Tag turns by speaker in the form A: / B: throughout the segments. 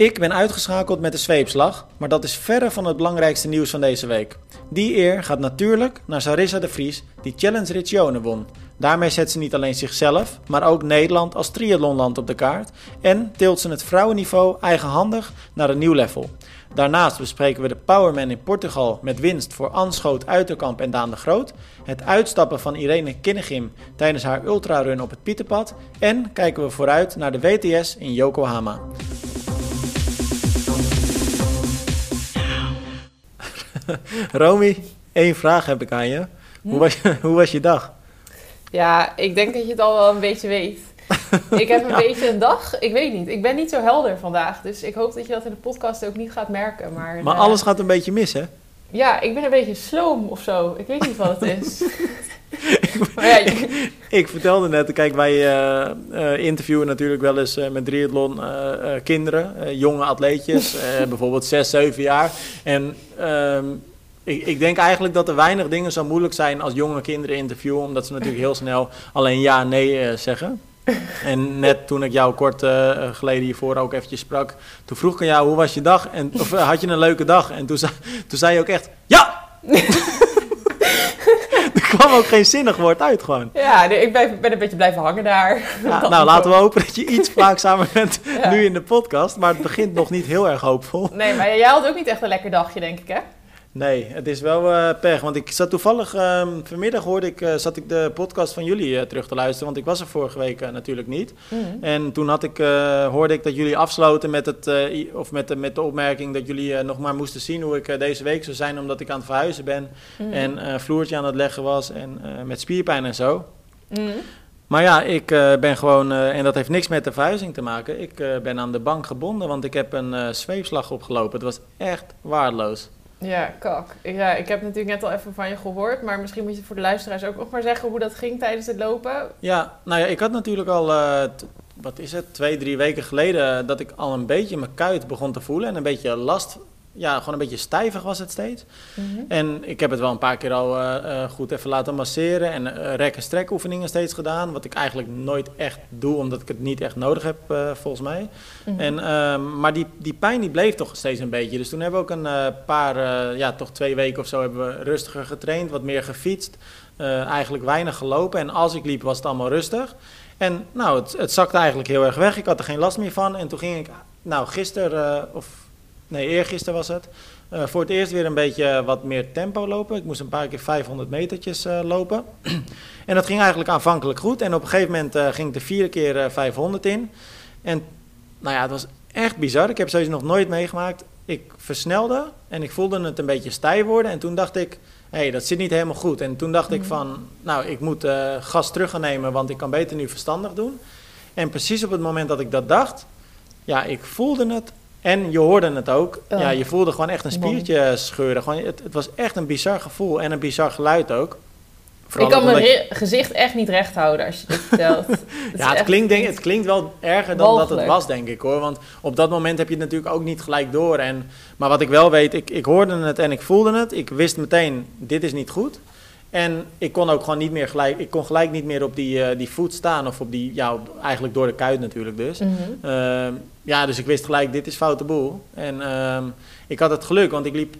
A: Ik ben uitgeschakeld met de zweepslag, maar dat is verre van het belangrijkste nieuws van deze week. Die eer gaat natuurlijk naar Sarissa de Vries, die Challenge Regione won. Daarmee zet ze niet alleen zichzelf, maar ook Nederland als triathlonland op de kaart en tilt ze het vrouwenniveau eigenhandig naar een nieuw level. Daarnaast bespreken we de Powerman in Portugal met winst voor Anschoot Uiterkamp en Daan de Groot, het uitstappen van Irene Kinnegim tijdens haar ultrarun op het Pieterpad en kijken we vooruit naar de WTS in Yokohama. Romy, één vraag heb ik aan je. Hoe, was je hoe was je dag?
B: Ja, ik denk dat je het al wel een beetje weet. Ik heb een beetje een dag, ik weet niet. Ik ben niet zo helder vandaag. Dus ik hoop dat je dat in de podcast ook niet gaat merken. Maar,
A: Maar
B: eh,
A: alles gaat een beetje mis, hè?
B: Ja, ik ben een beetje sloom of zo. Ik weet niet wat het is. maar ja, je-
A: Ik vertelde net, kijk, wij eh, eh, interviewen natuurlijk wel eens eh, met triathlon kinderen, jonge atleetjes, bijvoorbeeld 6, 7 jaar. En ehm, ik, ik denk eigenlijk dat er weinig dingen zo moeilijk zijn als jonge kinderen interviewen, omdat ze natuurlijk heel snel alleen ja, nee zeggen. En net toen ik jou kort geleden hiervoor ook eventjes sprak, toen vroeg ik aan jou, hoe was je dag? En, of had je een leuke dag? En toen, zei- toen zei je ook echt, ja! kwam ook geen zinnig woord uit gewoon.
B: ja nee, ik ben, ben een beetje blijven hangen daar.
A: Ja, nou, laten we hopen dat je iets waakzamer bent
B: Ja.
A: nu in de podcast. Maar het begint nog niet heel erg hoopvol.
B: Nee, maar jij had ook niet echt een lekker dagje, denk ik, hè?
A: Nee, het is wel eh pech. Want ik zat toevallig, ehm, vanmiddag hoorde ik, eh, zat ik de podcast van jullie eh, terug te luisteren. Want ik was er vorige week natuurlijk niet.
B: Mhm.
A: En toen had ik, hoorde ik dat jullie afsloten met, het, of met, de, met de opmerking dat jullie nog maar moesten zien hoe ik deze week zou zijn. Omdat ik aan het verhuizen ben.
B: Mhm.
A: En vloertje aan het leggen was. En met spierpijn en zo.
B: Mhm.
A: Maar ja, ik ben gewoon, en dat heeft niks met de verhuizing te maken. Ik ben aan de bank gebonden, want ik heb een zweepslag opgelopen. Het was echt waardeloos.
B: Ja, kak. Ja, ik heb natuurlijk net al even van je gehoord, maar misschien moet je voor de luisteraars ook nog maar zeggen hoe dat ging tijdens het lopen.
A: Ja, nou ja, ik had natuurlijk al, eh, wat is het, twee, drie weken geleden, dat ik al een beetje mijn kuit begon te voelen. En een beetje last, ja, gewoon een beetje stijvig was het steeds. En ik heb het wel een paar keer al eh, eh, goed even laten masseren en eh, rek- en strekoefeningen steeds gedaan. Wat ik eigenlijk nooit echt doe, omdat ik het niet echt nodig heb, volgens mij.
B: Mhm.
A: En, ehm, maar die, die pijn die bleef toch steeds een beetje. Dus toen hebben we ook een paar, ja, toch twee weken of zo hebben we rustiger getraind, wat meer gefietst. eigenlijk weinig gelopen. En als ik liep was het allemaal rustig. En nou, het, het zakte eigenlijk heel erg weg. Ik had er geen last meer van. En toen ging ik, nou gisteren, of nee, eergisteren was het, eh, voor het eerst weer een beetje wat meer tempo lopen. Ik moest een paar keer 500 metertjes eh, lopen. en dat ging eigenlijk aanvankelijk goed. En op een gegeven moment eh, ging ik de vierde keer eh, 500 in. En nou ja, het was echt bizar. Ik heb zoiets nog nooit meegemaakt. Ik versnelde en ik voelde het een beetje stijf worden. En toen dacht ik, hé, hey, dat zit niet helemaal goed. En toen dacht ik
B: Mhm.
A: van, nou, ik moet gas terug gaan nemen, want ik kan beter nu verstandig doen. En precies op het moment dat ik dat dacht, ja, ik voelde het en je hoorde het ook.
B: Oh.
A: Ja, je voelde gewoon echt een spiertje scheuren. Gewoon, het, het was echt een bizar gevoel en een bizar geluid ook. Vooral
B: ik kan mijn
A: je-
B: gezicht echt niet recht houden als je dit vertelt.
A: Ja, het klinkt, denk, het klinkt wel erger dan dat het was, denk ik hoor. Want op dat moment heb je het natuurlijk ook niet gelijk door. En, maar wat ik wel weet, ik, ik hoorde het en ik voelde het. Ik wist meteen, dit is niet goed. En ik kon ook gewoon niet meer gelijk, ik kon gelijk niet meer op die, eh, die voet staan. Of op die, ja, op- eigenlijk door de kuit natuurlijk dus.
B: Mhm.
A: Ehm, ja, dus ik wist gelijk, dit is foute boel. En ehm, ik had het geluk, want ik liep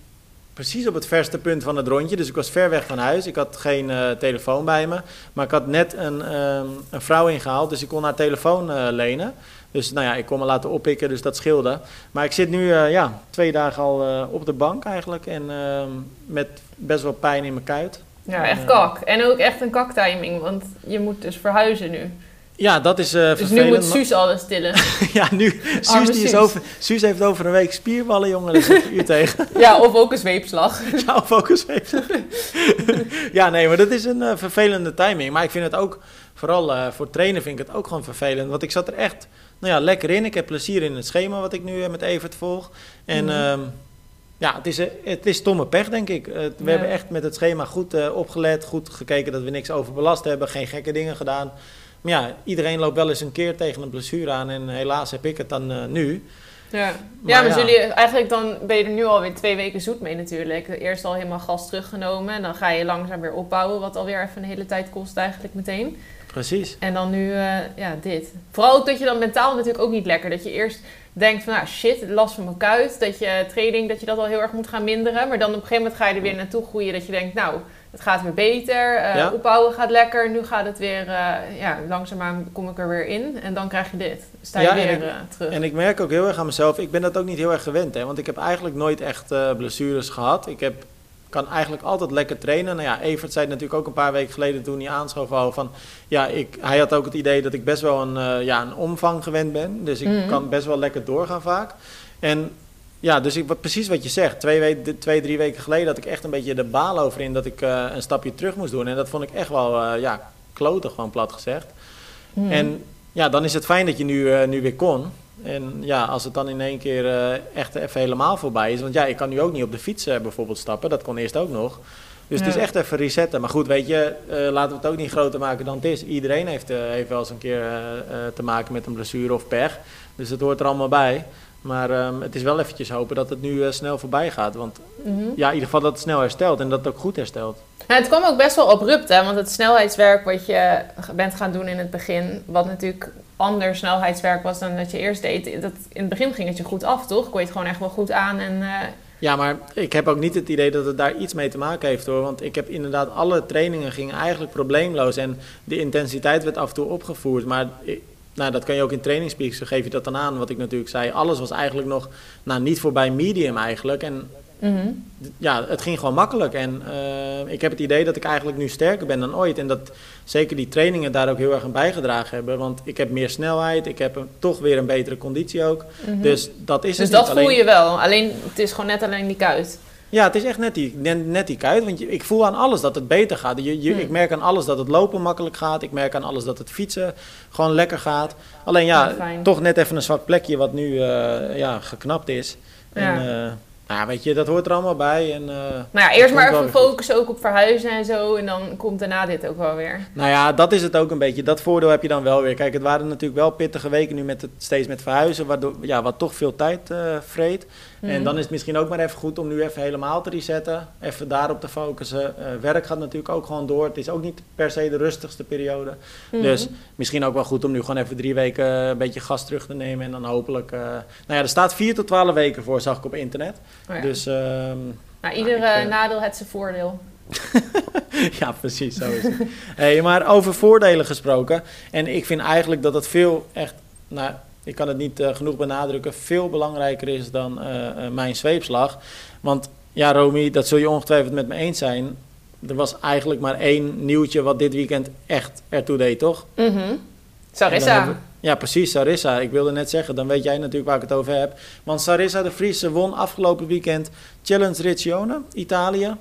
A: precies op het verste punt van het rondje. Dus ik was ver weg van huis. Ik had geen eh, telefoon bij me. Maar ik had net een, ehm, een vrouw ingehaald, dus ik kon haar telefoon eh, lenen. Dus nou ja, ik kon me laten oppikken, dus dat scheelde. Maar ik zit nu ja, twee dagen al op de bank eigenlijk. En met best wel pijn in mijn kuit.
B: Ja, echt kak. En ook echt een kaktiming, want je moet dus verhuizen nu.
A: Ja, dat is eh
B: Dus nu
A: vervelend.
B: moet Suus alles stillen.
A: ja, nu. Suus, die is over, Suus heeft over een week spierballen, jongen. Dat is u tegen.
B: ja, of ook een zweepslag.
A: Ja, focus heeft. ja, nee, maar dat is een eh, vervelende timing. Maar ik vind het ook, vooral eh, voor trainen vind ik het ook gewoon vervelend. Want ik zat er echt, nou ja, lekker in. Ik heb plezier in het schema wat ik nu met Evert volg. En
B: Mhm.
A: ehm, ja, het is, eh, het is stomme pech, denk ik. Eh, we
B: Ja.
A: hebben echt met het schema goed eh, opgelet. Goed gekeken dat we niks overbelast hebben. Geen gekke dingen gedaan. Maar ja, iedereen loopt wel eens een keer tegen een blessure aan. En helaas heb ik het dan nu.
B: Ja,
A: Maar
B: ja maar
A: ja.
B: jullie, eigenlijk dan ben je er nu alweer twee weken zoet mee natuurlijk. Eerst al helemaal gas teruggenomen en dan ga je langzaam weer opbouwen, wat alweer even een hele tijd kost eigenlijk meteen.
A: Precies.
B: En dan nu, ja, dit. Vooral ook dat je dan mentaal natuurlijk ook niet lekker. Dat je eerst denkt van, nou shit, last van mijn kuit. Dat je training, dat je dat al heel erg moet gaan minderen. Maar dan op een gegeven moment ga je er weer naartoe groeien. Dat je denkt, nou, het gaat weer beter.
A: Ja.
B: Opbouwen gaat lekker. Nu gaat het weer, eh, ja, langzaamaan kom ik er weer in. En dan krijg je dit. Sta je
A: Ja,
B: weer
A: en ik-
B: eh, terug.
A: En ik merk ook heel erg aan mezelf, ik ben dat ook niet heel erg gewend. Hè, want ik heb eigenlijk nooit echt blessures gehad. Ik heb, kan eigenlijk altijd lekker trainen. Nou ja, Evert zei het natuurlijk ook een paar weken geleden toen hij aanschoof al van... Ja, ik, hij had ook het idee dat ik best wel een, eh, ja, een omvang gewend ben. Dus ik
B: Mhm.
A: kan best wel lekker doorgaan vaak. En ja, dus ik, wat, precies wat je zegt. Twee, we- twee, drie weken geleden had ik echt een beetje de baal over in dat ik eh, een stapje terug moest doen. En dat vond ik echt wel, eh, ja, kloten gewoon plat gezegd.
B: Mhm.
A: En ja, dan is het fijn dat je nu, nu weer kon. En ja, als het dan in één keer eh, echt even helemaal voorbij is. Want ja, ik kan nu ook niet op de fiets eh, bijvoorbeeld stappen. Dat kon eerst ook nog. Dus het is echt even resetten. Maar goed, weet je, eh, laten we het ook niet groter maken dan het is. Iedereen heeft, eh, heeft wel eens een keer te maken met een blessure of pech. Dus het hoort er allemaal bij. Maar ehm, het is wel eventjes hopen dat het nu snel voorbij gaat. Want
B: Mhm.
A: ja, in ieder geval dat het snel herstelt en dat het ook goed herstelt.
B: Nou, het kwam ook best wel abrupt, hè? Want het snelheidswerk wat je bent gaan doen in het begin, wat natuurlijk ander snelheidswerk was dan dat je eerst deed, dat, in het begin ging het je goed af, toch? Kon je het gewoon echt wel goed aan en... eh,
A: Ja, maar ik heb ook niet het idee dat het daar iets mee te maken heeft hoor. Want ik heb inderdaad alle trainingen gingen eigenlijk probleemloos. En de intensiteit werd af en toe opgevoerd. Maar nou, dat kan je ook in trainingspeaks, geef je dat dan aan. Wat ik natuurlijk zei, alles was eigenlijk nog nou, niet voorbij medium eigenlijk. En
B: mhm.
A: ja, het ging gewoon makkelijk. En eh, ik heb het idee dat ik eigenlijk nu sterker ben dan ooit. En dat zeker die trainingen daar ook heel erg aan bijgedragen hebben. Want ik heb meer snelheid, ik heb een, toch weer een betere conditie ook.
B: Mhm.
A: Dus dat is
B: Dus
A: het
B: dat voel je wel. Alleen, het is gewoon net alleen die kuit.
A: Ja, het is echt net die, net, net die kuit. Want ik voel aan alles dat het beter gaat. Je, je,
B: Hmm.
A: Ik merk aan alles dat het lopen makkelijk gaat. Ik merk aan alles dat het fietsen gewoon lekker gaat. Alleen ja, toch net even een zwak plekje wat nu eh, ja, geknapt is. En
B: Ja.
A: Nou weet je, dat hoort er allemaal bij. En, eh,
B: Nou ja, eerst maar even focussen ook op verhuizen en zo. En dan komt daarna dit ook wel weer.
A: Nou ja, dat is het ook een beetje. Dat voordeel heb je dan wel weer. Kijk, het waren natuurlijk wel pittige weken nu met het, steeds met verhuizen, waardoor, ja, wat toch veel tijd eh vreet. En
B: Mhm.
A: dan is het misschien ook maar even goed om nu even helemaal te resetten. Even daarop te focussen. Eh, werk gaat natuurlijk ook gewoon door. Het is ook niet per se de rustigste periode.
B: Mhm.
A: Dus misschien ook wel goed om nu gewoon even drie weken een beetje gas terug te nemen. En dan hopelijk... nou ja, er staat vier tot twaalf weken voor, zag ik op internet.
B: Oh ja.
A: Dus
B: nou, ieder
A: ik,
B: eh,
A: eh,
B: nadeel heeft zijn voordeel.
A: ja, precies, zo is het. hey, maar over voordelen gesproken. En ik vind eigenlijk dat het veel echt... Nou, ik kan het niet eh, genoeg benadrukken. Veel belangrijker is dan mijn zweepslag. Want ja, Romy, dat zul je ongetwijfeld met me eens zijn. Er was eigenlijk maar één nieuwtje wat dit weekend echt ertoe deed, toch?
B: Mhm.
A: Dan
B: Sarissa.
A: Ja, precies, Sarissa. Ik wilde net zeggen, dan weet jij natuurlijk waar ik het over heb. Want Sarissa de Vriese won afgelopen weekend Challenge Riccione, Italië.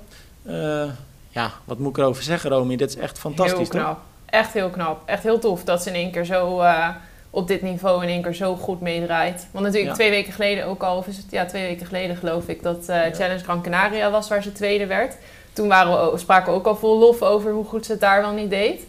A: Eh, ja, wat moet ik erover zeggen, Romy? Dit is echt fantastisch,
B: heel
A: toch?
B: knap. Echt heel knap. Echt heel tof dat ze in één keer zo eh, op dit niveau in één keer zo goed meedraait. Want natuurlijk
A: Ja.
B: twee weken geleden ook al, of is het ja, twee weken geleden geloof ik, dat
A: Ja.
B: Challenge Gran Canaria was waar ze tweede werd. Toen waren we, spraken we ook al vol lof over hoe goed ze het daar wel niet deed.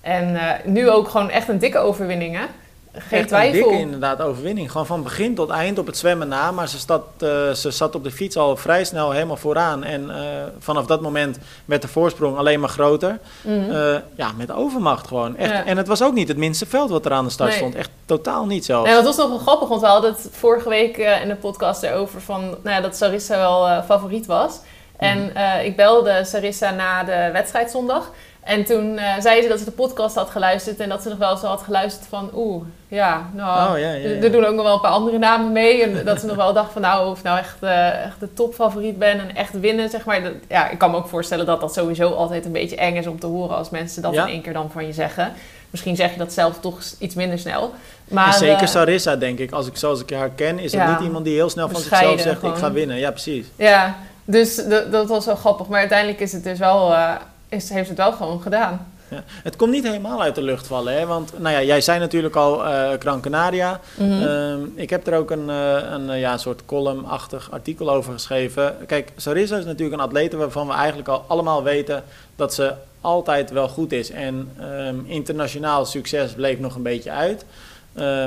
B: En eh, nu ook gewoon echt een dikke overwinning, hè? Geen
A: Echt
B: twijfel.
A: een dikke inderdaad overwinning. Gewoon van begin tot eind op het zwemmen na. Maar ze, stad, eh, ze zat op de fiets al vrij snel helemaal vooraan. En eh, vanaf dat moment werd de voorsprong alleen maar groter.
B: Mhm.
A: Ja, met overmacht gewoon. Echt.
B: Ja.
A: En het was ook niet het minste veld wat er aan de start
B: Nee.
A: stond. Echt totaal niet zelfs.
B: Nee, dat was nog wel grappig, want we hadden het vorige week in de podcast erover van nou ja, dat Sarissa wel favoriet was. En
A: Mhm.
B: eh, ik belde Sarissa na de wedstrijd zondag. En toen eh, zei ze dat ze de podcast had geluisterd en dat ze nog wel zo had geluisterd van oeh, ja, nou,
A: Oh, ja, ja, ja.
B: er doen ook nog wel een paar andere namen mee. En dat ze nog wel dacht van nou, of ik nou echt, eh, echt de topfavoriet ben en echt winnen, zeg maar. Dat- ja, ik kan me ook voorstellen dat dat sowieso altijd een beetje eng is om te horen als mensen dat in één keer dan van je zeggen. Misschien zeg je dat zelf toch iets minder snel. Maar,
A: en zeker
B: eh,
A: Sarissa, denk ik. Als ik, zoals ik haar ken, is het niet iemand die heel snel van zichzelf zegt: Ik ga winnen. Ja, precies.
B: Ja, dus dat, was wel grappig. Maar uiteindelijk is het dus wel, is, heeft het wel gewoon gedaan.
A: Ja. Het komt niet helemaal uit de lucht vallen, hè? Want nou ja, jij zei natuurlijk al Gran Canaria.
B: Mhm.
A: Ehm, ik heb er ook een, eh, een eh, ja, soort column-achtig artikel over geschreven. Kijk, Sarissa is natuurlijk een atlete waarvan we eigenlijk al allemaal weten dat ze altijd wel goed is. En ehm, internationaal succes bleef nog een beetje uit.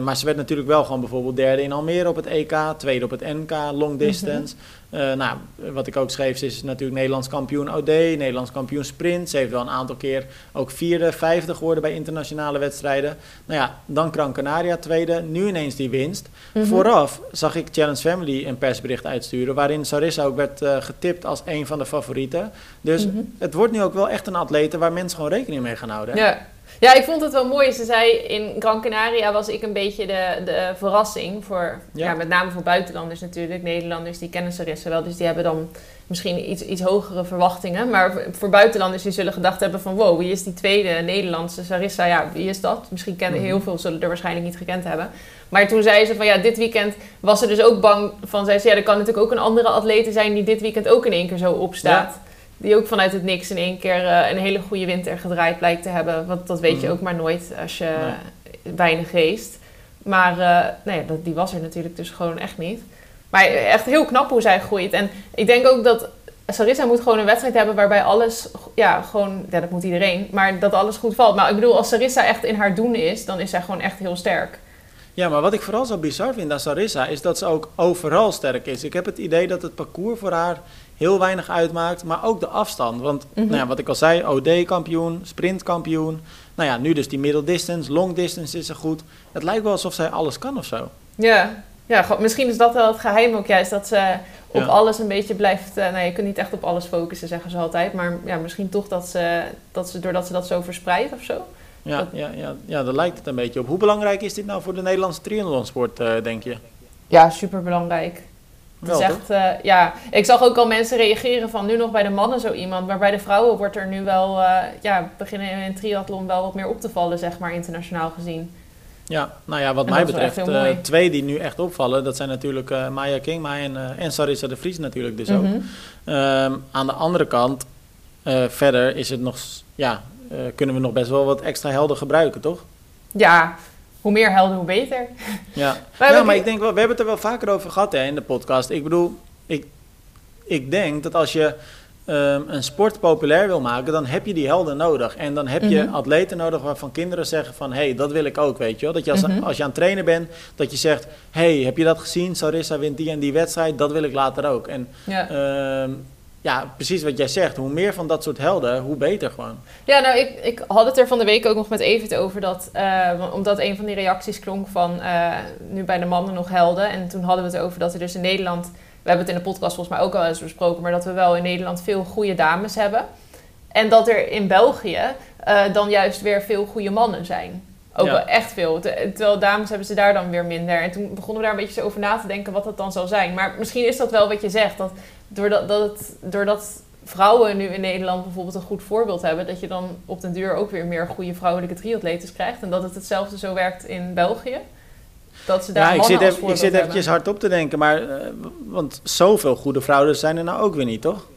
A: Maar ze werd natuurlijk wel gewoon bijvoorbeeld derde in Almere op het EK, tweede op het NK, long distance. Eh, nou, wat ik ook schreef, ze is natuurlijk Nederlands kampioen OD, Nederlands kampioen sprint. Ze heeft wel een aantal keer ook vierde, vijfde geworden bij internationale wedstrijden. Nou ja, dan Gran Canaria tweede, nu ineens die winst.
B: Mhm.
A: Vooraf zag ik Challenge Family een persbericht uitsturen... waarin Sarissa ook werd eh, getipt als een van de favorieten. Dus
B: Mhm.
A: het wordt nu ook wel echt een atlete waar mensen gewoon rekening mee gaan houden. hè?
B: Ja. ja, ik vond het wel mooi. Ze zei in Gran Canaria was ik een beetje de, de verrassing voor, ja.
A: Ja.
B: met name voor buitenlanders natuurlijk. Nederlanders die kennen Wel, dus die hebben dan misschien iets, iets hogere verwachtingen. Maar voor- buitenlanders die zullen gedacht hebben van wow, wie is die tweede Nederlandse Sarissa? Ja, wie is dat? Misschien kennen
A: Mhm.
B: heel veel zullen er waarschijnlijk niet gekend hebben. Maar toen zei ze van ja, dit weekend was ze dus ook bang van, zei ze ja, er kan natuurlijk ook een andere atlete zijn die dit weekend ook in één keer zo opstaat. Die ook vanuit het niks in één keer eh, een hele goede winter gedraaid blijkt te hebben. Want dat weet je
A: Mhm.
B: ook maar nooit als je weinig race. Maar eh, nee, dat, die was er natuurlijk dus gewoon echt niet. Maar echt heel knap hoe zij groeit. En ik denk ook dat Sarissa moet gewoon een wedstrijd hebben waarbij alles, ja, gewoon, ja, dat moet iedereen, maar dat alles goed valt. Maar ik bedoel, als Sarissa echt in haar doen is, dan is zij gewoon echt heel sterk.
A: Ja, maar wat ik vooral zo bizar vind aan Sarissa is dat ze ook overal sterk is. Ik heb het idee dat het parcours voor haar heel weinig uitmaakt, maar ook de afstand. Want
B: Mhm.
A: nou ja, wat ik al zei, OD-kampioen, sprintkampioen. Nou ja, nu dus die middle distance, long distance is ze goed. Het lijkt wel alsof zij alles kan of zo.
B: Ja, ja misschien is dat wel het geheim ook juist, dat ze op
A: Ja.
B: alles een beetje blijft... nou, je kunt niet echt op alles focussen, zeggen ze altijd. Maar ja, misschien toch dat ze, dat ze, doordat ze dat zo verspreidt of zo.
A: Ja,
B: Dat-
A: ja, ja, ja, daar lijkt het een beetje op. Hoe belangrijk is dit nou voor de Nederlandse triathlonsport, eh, denk je?
B: Ja, super belangrijk.
A: Wel,
B: het is echt, eh, ja, ik zag ook al mensen reageren van nu nog bij de mannen zo iemand, maar bij de vrouwen wordt er nu wel, ja, beginnen in triathlon wel wat meer op te vallen, zeg maar, internationaal gezien.
A: Ja, nou ja, wat
B: En
A: mij betreft, eh, twee die nu echt opvallen, dat zijn natuurlijk eh, Maya Kingma en, eh, en Sarissa de Vries natuurlijk dus ook.
B: Mhm.
A: Ehm, aan de andere kant, verder is het nog, ja, kunnen we nog best wel wat extra helden gebruiken, toch?
B: Ja, hoe meer helden, hoe beter.
A: Ja,
B: Maar
A: ja maar ik denk wel, we hebben het er wel vaker over gehad hè, in de podcast. Ik bedoel, ik, ik denk dat als je ehm, een sport populair wil maken, dan heb je die helden nodig. En dan heb je
B: Mhm.
A: atleten nodig waarvan kinderen zeggen van, hé, hey, dat wil ik ook, weet je wel. Dat je als,
B: Mhm.
A: als je aan het trainen bent, dat je zegt, hé, hey, heb je dat gezien? Sarissa wint die en die wedstrijd, dat wil ik later ook. En
B: Ja.
A: ehm, ja, precies wat jij zegt, hoe meer van dat soort helden, hoe beter gewoon.
B: Ja, nou, ik, ik had het er van de week ook nog met Evert over. Dat, eh, omdat een van die reacties klonk van eh, nu bij de mannen nog helden. En toen hadden we het over dat er dus in Nederland... We hebben het in de podcast volgens mij ook al eens besproken... maar dat we wel in Nederland veel goede dames hebben. En dat er in België eh, dan juist weer veel goede mannen zijn. Ook
A: Ja.
B: wel echt veel. Te- Terwijl dames hebben ze daar dan weer minder. En toen begonnen we daar een beetje over na te denken wat dat dan zou zijn. Maar misschien is dat wel wat je zegt. Dat doordat, dat het, doordat vrouwen nu in Nederland bijvoorbeeld een goed voorbeeld hebben, dat je dan op den duur ook weer meer goede vrouwelijke triatletes krijgt. En dat het hetzelfde zo werkt in België. Dat ze daar
A: Ja, ik zit, even, ik zit eventjes hard op te denken, maar, eh, want zoveel goede vrouwen zijn er nou ook weer niet, toch?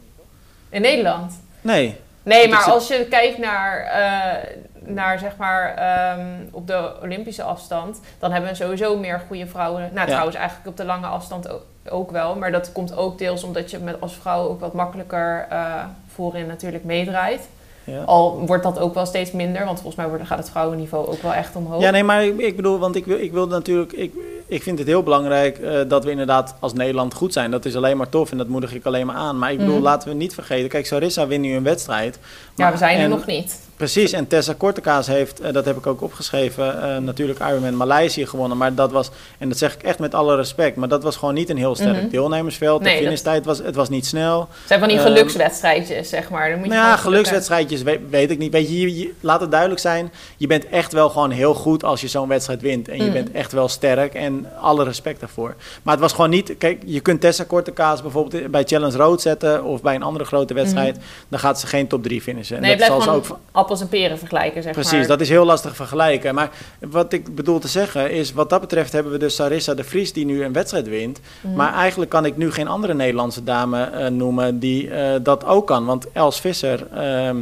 B: In Nederland?
A: Nee.
B: Nee, maar als je kijkt naar, eh, naar zeg maar ehm, op de Olympische afstand, dan hebben we sowieso meer goede vrouwen. Nou,
A: Ja.
B: trouwens eigenlijk op de lange afstand ook, ook wel. Maar dat komt ook deels omdat je met als vrouw ook wat makkelijker eh, voorin natuurlijk meedraait.
A: Ja.
B: Al wordt dat ook wel steeds minder, want volgens mij wordt, gaat het vrouwenniveau ook wel echt omhoog.
A: Ja, nee, maar ik, ik bedoel, want ik wil, ik wil natuurlijk, ik, ik vind het heel belangrijk eh, dat we inderdaad als Nederland goed zijn. Dat is alleen maar tof en dat moedig ik alleen maar aan. Maar ik bedoel,
B: Mhm.
A: laten we niet vergeten, kijk, Sarissa wint nu een wedstrijd.
B: ja,
A: maar-
B: we zijn er
A: en-
B: nog niet.
A: Precies, en Tessa Kortekaas heeft, eh, dat heb ik ook opgeschreven, eh, natuurlijk Ironman Maleisië gewonnen. Maar dat was, en dat zeg ik echt met alle respect, maar dat was gewoon niet een heel sterk
B: Mhm.
A: deelnemersveld.
B: Nee,
A: de finishtijd was, het was niet snel.
B: Het zijn van die
A: Ehm,
B: gelukswedstrijdjes, zeg maar. Dan moet je
A: Nou ja, gelukswedstrijdjes weet, weet ik niet. Weet je, je- laat het duidelijk zijn. Je bent echt wel gewoon heel goed als je zo'n wedstrijd wint. En je
B: Mm.
A: bent echt wel sterk en alle respect daarvoor. Maar het was gewoon niet... Kijk, je kunt Tessa Kortekaas bijvoorbeeld bij Challenge Road zetten... of bij een andere grote wedstrijd. Dan gaat ze geen top 3 finishen. En
B: Mhm. Nee,
A: dat zal ze ook...
B: appels en peren vergelijken, zeg
A: Precies,
B: maar.
A: dat is heel lastig vergelijken. Maar wat ik bedoel te zeggen is... wat dat betreft hebben we dus Sarissa de Vries... die nu een wedstrijd wint.
B: Mhm.
A: Maar eigenlijk kan ik nu geen andere Nederlandse dame eh, noemen die eh, dat ook kan. Want Els Visser ehm,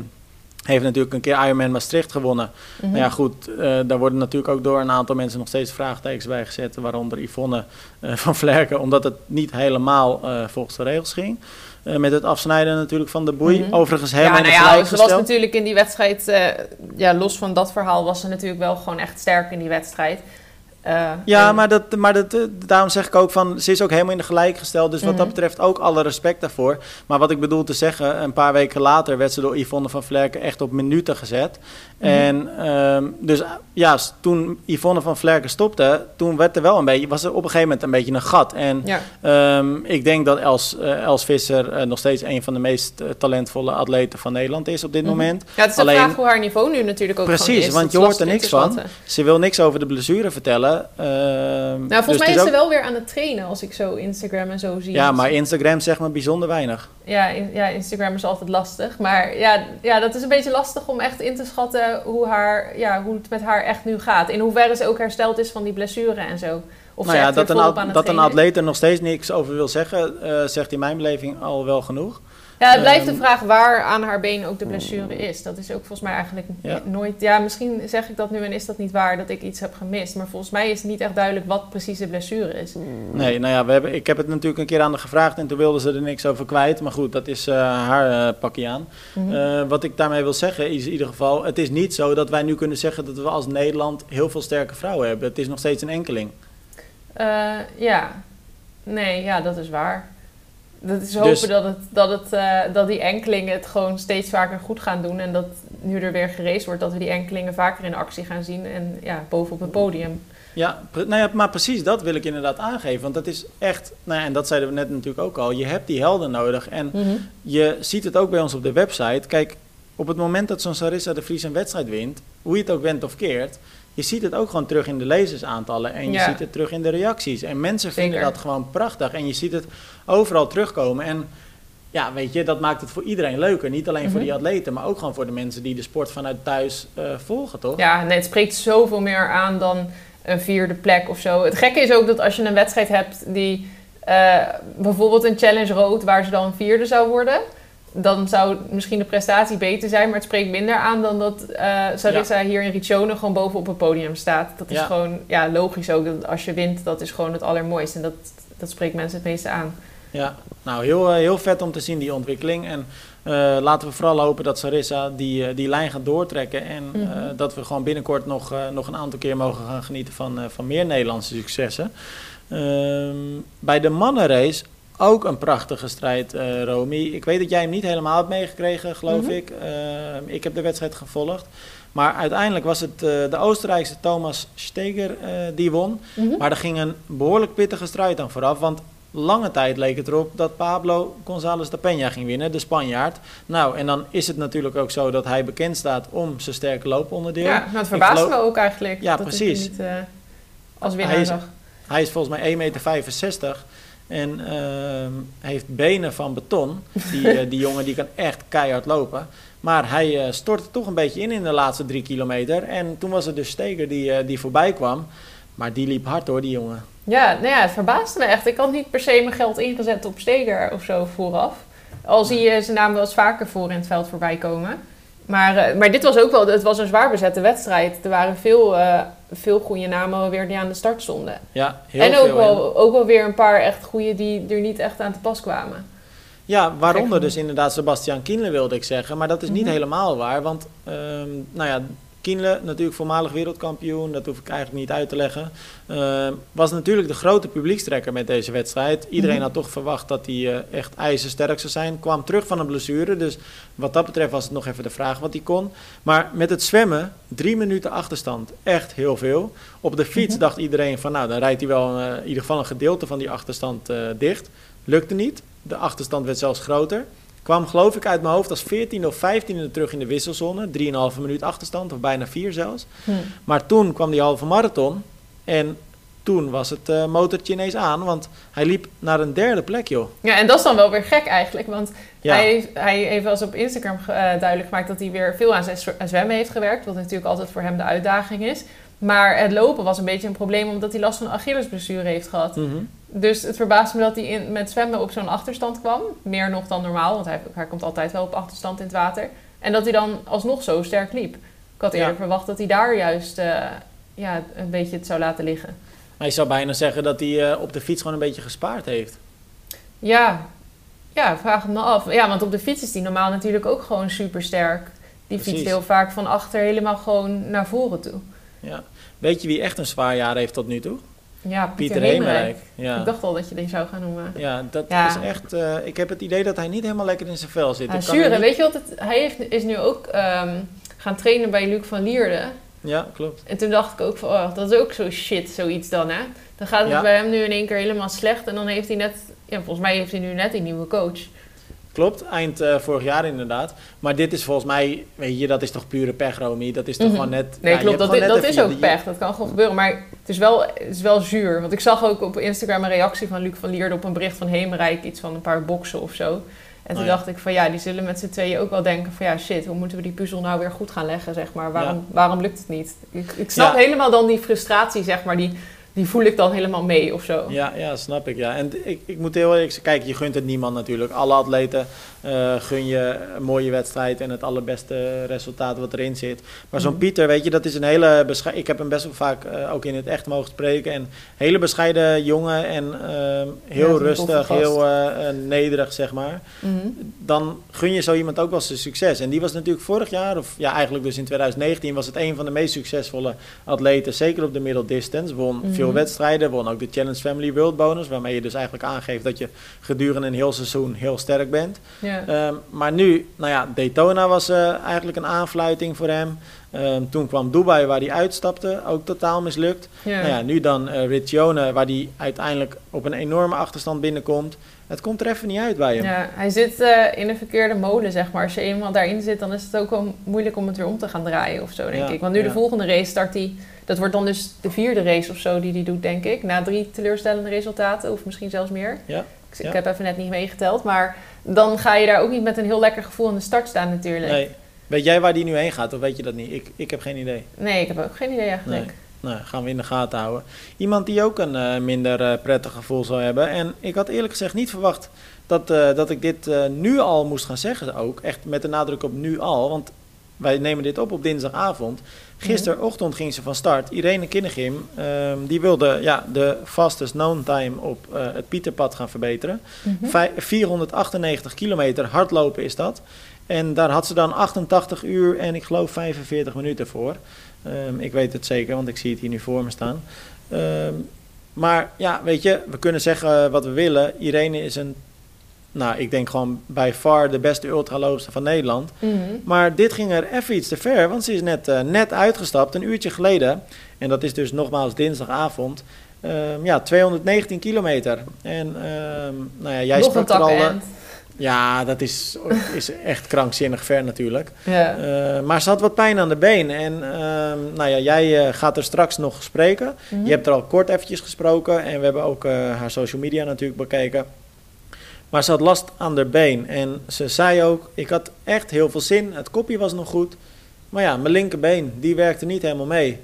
A: heeft natuurlijk een keer Ironman Maastricht gewonnen. Nou ja, goed, eh, daar worden natuurlijk ook door een aantal mensen nog steeds vraagtekens bij gezet. Waaronder Yvonne eh, van Vlerken, omdat het niet helemaal eh, volgens de regels ging. Met het afsnijden natuurlijk van de boei.
B: Mhm.
A: Overigens
B: Ja,
A: helemaal
B: nou
A: in de
B: ja,
A: gelijk
B: ze was natuurlijk in die wedstrijd, ja, los van dat verhaal, was ze natuurlijk wel gewoon echt sterk in die wedstrijd. Uh,
A: ja,
B: en-
A: maar, dat, maar dat, eh, daarom zeg ik ook van, ze is ook helemaal in de gelijk gesteld. Dus wat dat
B: Mhm.
A: betreft ook alle respect daarvoor. Maar wat ik bedoel te zeggen, een paar weken later werd ze door Yvonne van Vlerken echt op minuten gezet.
B: Mhm.
A: En ehm, dus ah, ja, toen Yvonne van Vlerken stopte, toen werd er wel een beetje, was er op een gegeven moment een beetje een gat. En
B: Ja.
A: Ehm, ik denk dat Els, eh, Els Visser eh, nog steeds een van de meest eh, talentvolle atleten van Nederland is op dit
B: Mhm.
A: moment.
B: Ja, het is de
A: Alleen-
B: vraag hoe haar niveau nu natuurlijk ook
A: Precies,
B: is.
A: want
B: Dat
A: je hoort er niks van. Ze wil niks over de blessure vertellen. Ehm,
B: Nou,
A: dus
B: volgens mij is ze wel weer aan het trainen als ik zo Instagram en zo zie.
A: Ja, maar Instagram zegt maar bijzonder weinig.
B: Ja, in- ja, Instagram is altijd lastig. Maar ja, ja, dat is een beetje lastig om echt in te schatten hoe, haar, ja, hoe het met haar echt nu gaat. In hoeverre ze ook hersteld is van die blessure en zo. Of
A: nou ja, dat een, dat een atleet er nog steeds niks over wil zeggen, eh, zegt in mijn beleving al wel genoeg.
B: Ja, het blijft de
A: Ehm,
B: vraag waar aan haar been ook de blessure is. Dat is ook volgens mij eigenlijk
A: Ja.
B: nooit... Ja, misschien zeg ik dat nu en is dat niet waar dat ik iets heb gemist. Maar volgens mij is het niet echt duidelijk wat precies de blessure is.
A: Nee, nou ja, we hebben, ik heb het natuurlijk een keer aan haar gevraagd en toen wilde ze er niks over kwijt. Maar goed, dat is eh, haar eh, pakje aan.
B: Mhm.
A: Eh, wat ik daarmee wil zeggen is in ieder geval, het is niet zo dat wij nu kunnen zeggen dat we als Nederland heel veel sterke vrouwen hebben. Het is nog steeds een enkeling.
B: Ja, nee, ja, dat is waar. Dat is hopen
A: Dus-
B: dat, het, dat, het, eh, dat die enkelingen het gewoon steeds vaker goed gaan doen. En dat nu er weer gereisd wordt, dat we die enkelingen vaker in actie gaan zien. En ja, boven op het podium.
A: Ja, nou ja, maar precies dat wil ik inderdaad aangeven. Want dat is echt, nou ja, en dat zeiden we net natuurlijk ook al, je hebt die helden nodig. En je ziet het ook bij ons op de website. Kijk, op het moment dat zo'n Sarissa de Vries een wedstrijd wint, hoe je het ook went of keert, je ziet het ook gewoon terug in de lezersaantallen en je
B: Ja.
A: ziet het terug in de reacties. En mensen vinden
B: Zeker.
A: dat gewoon prachtig en je ziet het overal terugkomen. En ja, weet je, dat maakt het voor iedereen leuker. Niet alleen voor
B: Mhm.
A: die atleten, maar ook gewoon voor de mensen die de sport vanuit thuis eh, volgen, toch?
B: Ja, nee, het spreekt zoveel meer aan dan een vierde plek of zo. Het gekke is ook dat als je een wedstrijd hebt die eh, bijvoorbeeld een challenge rood, waar ze dan vierde zou worden, dan zou misschien de prestatie beter zijn, maar het spreekt minder aan dan dat eh Sarissa hier in Riccione gewoon boven op het podium staat. Dat is
A: Ja.
B: gewoon ja, logisch ook. Dat als je wint, dat is gewoon het allermooiste. En dat, dat spreekt mensen het meeste aan.
A: Ja, nou heel, eh, heel vet om te zien die ontwikkeling. En eh, laten we vooral hopen dat Sarissa die, die lijn gaat doortrekken. En
B: Mhm.
A: dat we gewoon binnenkort nog, nog een aantal keer mogen gaan genieten van, van meer Nederlandse successen. Ehm, bij de mannenrace ook een prachtige strijd, eh Romy. Ik weet dat jij hem niet helemaal hebt meegekregen, geloof
B: Mhm.
A: ik. Ehm, ik heb de wedstrijd gevolgd. Maar uiteindelijk was het eh, de Oostenrijkse Thomas Steger eh, die won. Maar er ging een behoorlijk pittige strijd aan vooraf. Want lange tijd leek het erop dat Pablo González de Peña ging winnen, de Spanjaard. Nou, en dan is het natuurlijk ook zo dat hij bekend staat om zijn sterke looponderdeel.
B: Ja, verbaast
A: geloof-
B: me ook eigenlijk.
A: Ja,
B: dat
A: precies.
B: Niet als winnaar
A: Hij is-. Hij is volgens mij 1,65 meter en ehm, heeft benen van beton. Die, eh, die jongen die kan echt keihard lopen. Maar hij eh, stortte toch een beetje in in de laatste drie kilometer. En toen was het dus Steger die, eh, die voorbij kwam. Maar die liep hard hoor, die jongen.
B: Ja, nou ja, het verbaasde me echt. Ik had niet per se mijn geld ingezet op Steger of zo vooraf. Al zie je zijn naam wel eens vaker voor in het veld voorbij komen. Maar, maar dit was ook wel, het was een zwaar bezette wedstrijd. Er waren veel, veel goede namen weer die aan de start stonden.
A: Ja, heel
B: en ook
A: veel.
B: wel, ook wel weer een paar echt goede die er niet echt aan te pas kwamen.
A: Ja, waaronder dus inderdaad Sebastian Kienle wilde ik zeggen. Maar dat is niet
B: Mhm.
A: helemaal waar. Want ehm, nou ja, Kienle, natuurlijk voormalig wereldkampioen, dat hoef ik eigenlijk niet uit te leggen. ehm, was natuurlijk de grote publiekstrekker met deze wedstrijd. Iedereen
B: Mhm.
A: had toch verwacht dat hij eh, echt ijzersterk zou zijn. Kwam terug van een blessure. Dus wat dat betreft was het nog even de vraag wat hij kon. Maar met het zwemmen, drie minuten achterstand, echt heel veel. Op de fiets
B: Mhm.
A: dacht iedereen van nou, dan rijdt hij wel eh, in ieder geval een gedeelte van die achterstand eh, dicht. Lukte niet. De achterstand werd zelfs groter. Kwam geloof ik uit mijn hoofd als 14 of 15e terug in de wisselzone. 3,5 minuut achterstand, of bijna 4 zelfs. Maar toen kwam die halve marathon. En toen was het eh, motortje ineens aan. Want hij liep naar een derde plek, joh.
B: Ja, en dat is dan wel weer gek eigenlijk. Want
A: Ja,
B: hij, hij heeft wel eens op Instagram eh, duidelijk gemaakt dat hij weer veel aan zijn zwemmen heeft gewerkt. Wat natuurlijk altijd voor hem de uitdaging is. Maar het lopen was een beetje een probleem omdat hij last van een Achillesblessure heeft gehad.
A: Mhm.
B: Dus het verbaast me dat hij in, met zwemmen op zo'n achterstand kwam. Meer nog dan normaal, want hij, hij komt altijd wel op achterstand in het water. En dat hij dan alsnog zo sterk liep. Ik had eerder
A: Ja.
B: verwacht dat hij daar juist eh, ja, een beetje het zou laten liggen.
A: Maar je zou bijna zeggen dat hij eh, op de fiets gewoon een beetje gespaard heeft.
B: Ja, ja, vraag het me af. Ja, want op de fiets is die normaal natuurlijk ook gewoon super sterk. Die
A: Precies.
B: fietst heel vaak van achter helemaal gewoon naar voren toe.
A: Ja. Weet je wie echt een zwaar jaar heeft tot nu toe?
B: Ja, Pieter,
A: Pieter. Ja.
B: Ik dacht al dat je die zou gaan noemen.
A: Ja, dat
B: Ja.
A: is echt. eh, ik heb het idee dat hij niet helemaal lekker in zijn vel zit.
B: Ja,
A: Ik kan
B: zuur, en
A: niet-
B: weet je wat het, hij heeft, is nu ook ehm, gaan trainen bij Luc van Lierde.
A: Ja, klopt.
B: En toen dacht ik ook van, oh, dat is ook zo shit, zoiets dan, hè. Dan gaat het
A: Ja.
B: bij hem nu in één keer helemaal slecht. En dan heeft hij net, ja, volgens mij heeft hij nu net een nieuwe coach.
A: Klopt, eind eh, vorig jaar inderdaad. Maar dit is volgens mij, weet je, dat is toch pure pech, Romy. Dat is toch
B: Mhm.
A: gewoon net...
B: Nee,
A: ja,
B: klopt, dat, is, dat is ook pech. Dat kan gewoon gebeuren. Maar het is, wel, het is wel zuur. Want ik zag ook op Instagram een reactie van Luc van Lierde op een bericht van Hemerijk. Iets van een paar boksen of zo. En toen
A: Oh ja.
B: dacht ik van ja, die zullen met z'n tweeën ook wel denken van ja, shit, hoe moeten we die puzzel nou weer goed gaan leggen, zeg maar. Waarom, waarom lukt het niet? Ik, ik snap helemaal dan die frustratie, zeg maar, die, die voel ik dan helemaal mee of zo.
A: Ja, ja, snap ik. Ja. En ik, ik moet heel eerlijk zeggen, kijk, je gunt het niemand natuurlijk. Alle atleten eh, gun je een mooie wedstrijd en het allerbeste resultaat wat erin zit. Maar zo'n
B: Mhm.
A: Pieter, weet je, dat is een hele bescheiden... Ik heb hem best wel vaak eh, ook in het echt mogen spreken. En hele bescheiden jongen en ehm, heel rustig, heel eh, nederig, zeg maar.
B: Mhm.
A: dan gun je zo iemand ook wel zijn succes. En die was natuurlijk vorig jaar, of ja, eigenlijk dus in 2019, was het een van de meest succesvolle atleten. Zeker op de middle distance. Won
B: Mhm.
A: Veel wedstrijden, won ook de Challenge Family World Bonus. Waarmee je dus eigenlijk aangeeft dat je gedurende een heel seizoen heel sterk bent.
B: Ja.
A: Ehm, maar nu, nou ja, Daytona was eh, eigenlijk een aanfluiting voor hem. Ehm, toen kwam Dubai, waar hij uitstapte, ook totaal mislukt.
B: ja.
A: Nou ja, nu dan Riccione, waar hij uiteindelijk op een enorme achterstand binnenkomt. Het komt er even niet uit bij hem.
B: Ja, hij zit eh, in een verkeerde molen, zeg maar. Als je eenmaal daarin zit, dan is het ook wel moeilijk om het weer om te gaan draaien of zo, denk
A: Ja,
B: ik. Want nu de volgende race start hij... Dat wordt dan dus de vierde race of zo die hij doet, denk ik. Na drie teleurstellende resultaten, of misschien zelfs meer.
A: Ja,
B: Ik, ik
A: ja.
B: heb even net niet meegeteld. Maar dan ga je daar ook niet met een heel lekker gevoel aan de start staan natuurlijk.
A: Nee. Weet jij waar die nu heen gaat of weet je dat niet? Ik, ik heb geen idee.
B: Nee, ik heb ook geen idee eigenlijk.
A: Nee. Nou, gaan we in de gaten houden. Iemand die ook een eh, minder eh, prettig gevoel zou hebben. En ik had eerlijk gezegd niet verwacht dat, eh, dat ik dit nu al moest gaan zeggen ook. Echt met de nadruk op nu al. Want wij nemen dit op op dinsdagavond. Gisterochtend ging ze van start. Irene Kinnegim, ehm, die wilde ja, de fastest known time op eh, het Pieterpad gaan verbeteren.
B: Mhm.
A: Vij- 498 kilometer hardlopen is dat. En daar had ze dan 88 uur en ik geloof 45 minuten voor. Ehm, ik weet het zeker, want ik zie het hier nu voor me staan. Ehm, maar ja, weet je, we kunnen zeggen wat we willen. Irene is een, nou, ik denk gewoon bij far de beste ultraloopster van Nederland.
B: Mhm.
A: Maar dit ging er even iets te ver, want ze is net, eh, net uitgestapt, een uurtje geleden. En dat is dus nogmaals dinsdagavond. Ehm, ja, 219 kilometer. En ehm, nou ja, jij
B: Nog
A: sprak er al... eh, ja, dat is, is echt krankzinnig ver natuurlijk.
B: Ja.
A: Eh, maar ze had wat pijn aan de been. En ehm, nou ja, jij gaat er straks nog spreken.
B: Mhm.
A: Je hebt er al kort eventjes gesproken. En we hebben ook haar social media natuurlijk bekeken. Maar ze had last aan haar been. En ze zei ook, ik had echt heel veel zin. Het kopje was nog goed. Maar ja, mijn linkerbeen, die werkte niet helemaal mee.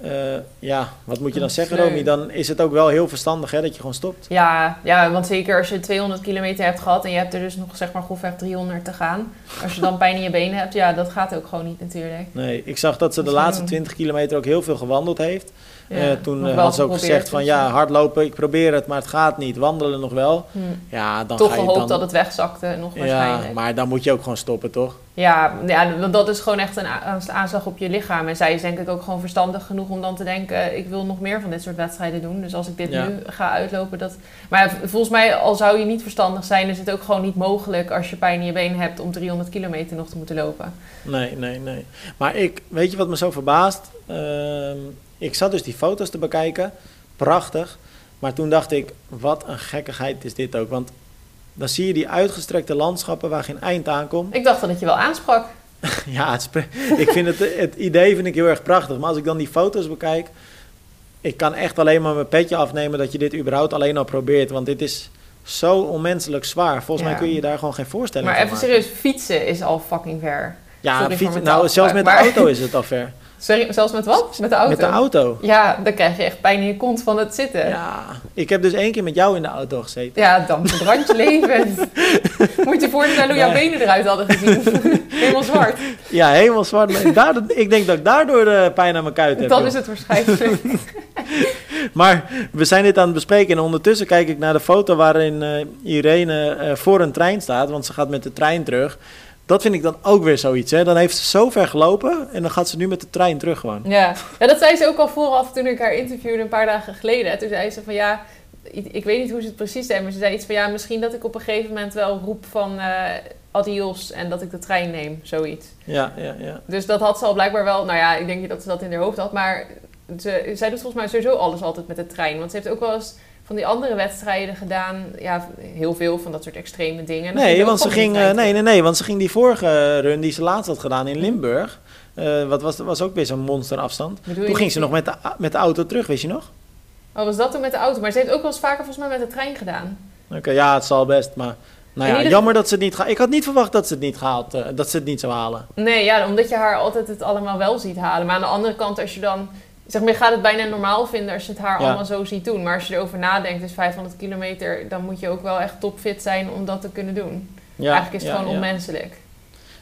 A: Eh, ja, wat moet je dan zeggen. Romy? Dan is het ook wel heel verstandig hè, dat je gewoon stopt.
B: Ja, ja, want zeker als je 200 kilometer hebt gehad en je hebt er dus nog zeg maar grofweg 300 te gaan. Als je dan pijn in je benen hebt, ja, dat gaat ook gewoon niet natuurlijk.
A: Nee, ik zag dat ze de laatste
B: wel-
A: 20 kilometer ook heel veel gewandeld heeft.
B: Ja,
A: Eh, toen eh, had ze ook gezegd van ja, hardlopen, ik probeer het, maar het gaat niet. Wandelen nog wel.
B: hm.
A: Ja, dan
B: Toch
A: ga je
B: gehoopt
A: dan...
B: dat het wegzakte, nog
A: ja,
B: waarschijnlijk.
A: maar dan moet je ook gewoon stoppen, toch?
B: Ja, ja, want dat is gewoon echt een aanslag op je lichaam. En zij is denk ik ook gewoon verstandig genoeg om dan te denken... ik wil nog meer van dit soort wedstrijden doen. Dus als ik dit
A: Ja.
B: nu ga uitlopen... Dat... Maar ja, volgens mij, al zou je niet verstandig zijn... is het ook gewoon niet mogelijk als je pijn in je been hebt... om 300 kilometer nog te moeten lopen.
A: Nee, nee, nee. Maar ik, weet je wat me zo verbaast? Ehm, ik zat dus die foto's te bekijken. Prachtig. Maar toen dacht ik, wat een gekkigheid is dit ook. Want dan zie je die uitgestrekte landschappen waar geen eind aan komt.
B: Ik dacht dat het je wel aansprak.
A: Ja, het ik vind het, het idee vind ik heel erg prachtig. Maar als ik dan die foto's bekijk, ik kan echt alleen maar mijn petje afnemen dat je dit überhaupt alleen al probeert. Want dit is zo onmenselijk zwaar. Volgens
B: Ja.
A: mij kun je je daar gewoon geen voorstelling
B: Maar
A: van
B: even
A: maken.
B: serieus, fietsen is al fucking ver.
A: Ja, fietsen, nou, zelfs met de auto is het al ver.
B: Sorry, zelfs met wat? Met de auto?
A: Met de auto.
B: Ja, dan krijg je echt pijn in je kont van het zitten. Ja,
A: Ja, ik heb dus één keer met jou in de auto gezeten.
B: dan verbrand je leven. Moet je voorstellen hoe jouw
A: Nee.
B: benen eruit hadden gezien. Helemaal zwart.
A: Ja, helemaal zwart. Maar daardoor- ik denk dat ik daardoor de pijn aan mijn kuit heb.
B: Dan
A: joh.
B: is het waarschijnlijk.
A: Maar we zijn dit aan het bespreken en ondertussen kijk ik naar de foto waarin eh, Irene eh, voor een trein staat, want ze gaat met de trein terug. Dat vind ik dan ook weer zoiets. Hè? Dan heeft ze zo ver gelopen en dan gaat ze nu met de trein terug gewoon.
B: Ja. ja, dat zei ze ook al vooraf toen ik haar interviewde een paar dagen geleden. Toen zei ze van ja, ik, weet niet hoe ze het precies zei, maar ze zei iets van ja, misschien dat ik op een gegeven moment wel roep van eh, adios en dat ik de trein neem, zoiets.
A: Ja, ja, ja.
B: Dus dat had ze al blijkbaar wel, nou ja, ik denk niet dat ze dat in haar hoofd had, maar ze, zij doet volgens mij sowieso alles altijd met de trein. Want ze heeft ook wel eens van die andere wedstrijden gedaan. Ja, heel veel van dat soort extreme dingen.
A: Nee want, ze ging, nee, nee, nee, want ze ging die vorige run die ze laatst had gedaan in Limburg. eh, wat was, was ook weer zo'n monsterafstand.
B: Bedoel
A: Toen ging ze nog met de, met de auto terug, weet je nog?
B: Oh, was dat toen met de auto? Maar ze heeft ook wel eens vaker volgens mij met de trein gedaan.
A: Oké, ja, het zal best. Maar nou ja,
B: ieder-
A: jammer dat ze het niet gaat. Ik had niet verwacht dat ze het niet gehaald, eh, dat ze het niet zou halen.
B: Nee, ja, omdat je haar altijd het allemaal wel ziet halen. Maar aan de andere kant, als je dan... Zeg maar, je gaat het bijna normaal vinden als je het haar
A: Ja.
B: allemaal zo ziet doen. Maar als je erover nadenkt, dus 500 kilometer... dan moet je ook wel echt topfit zijn om dat te kunnen doen.
A: Ja,
B: Eigenlijk is het
A: ja,
B: gewoon onmenselijk.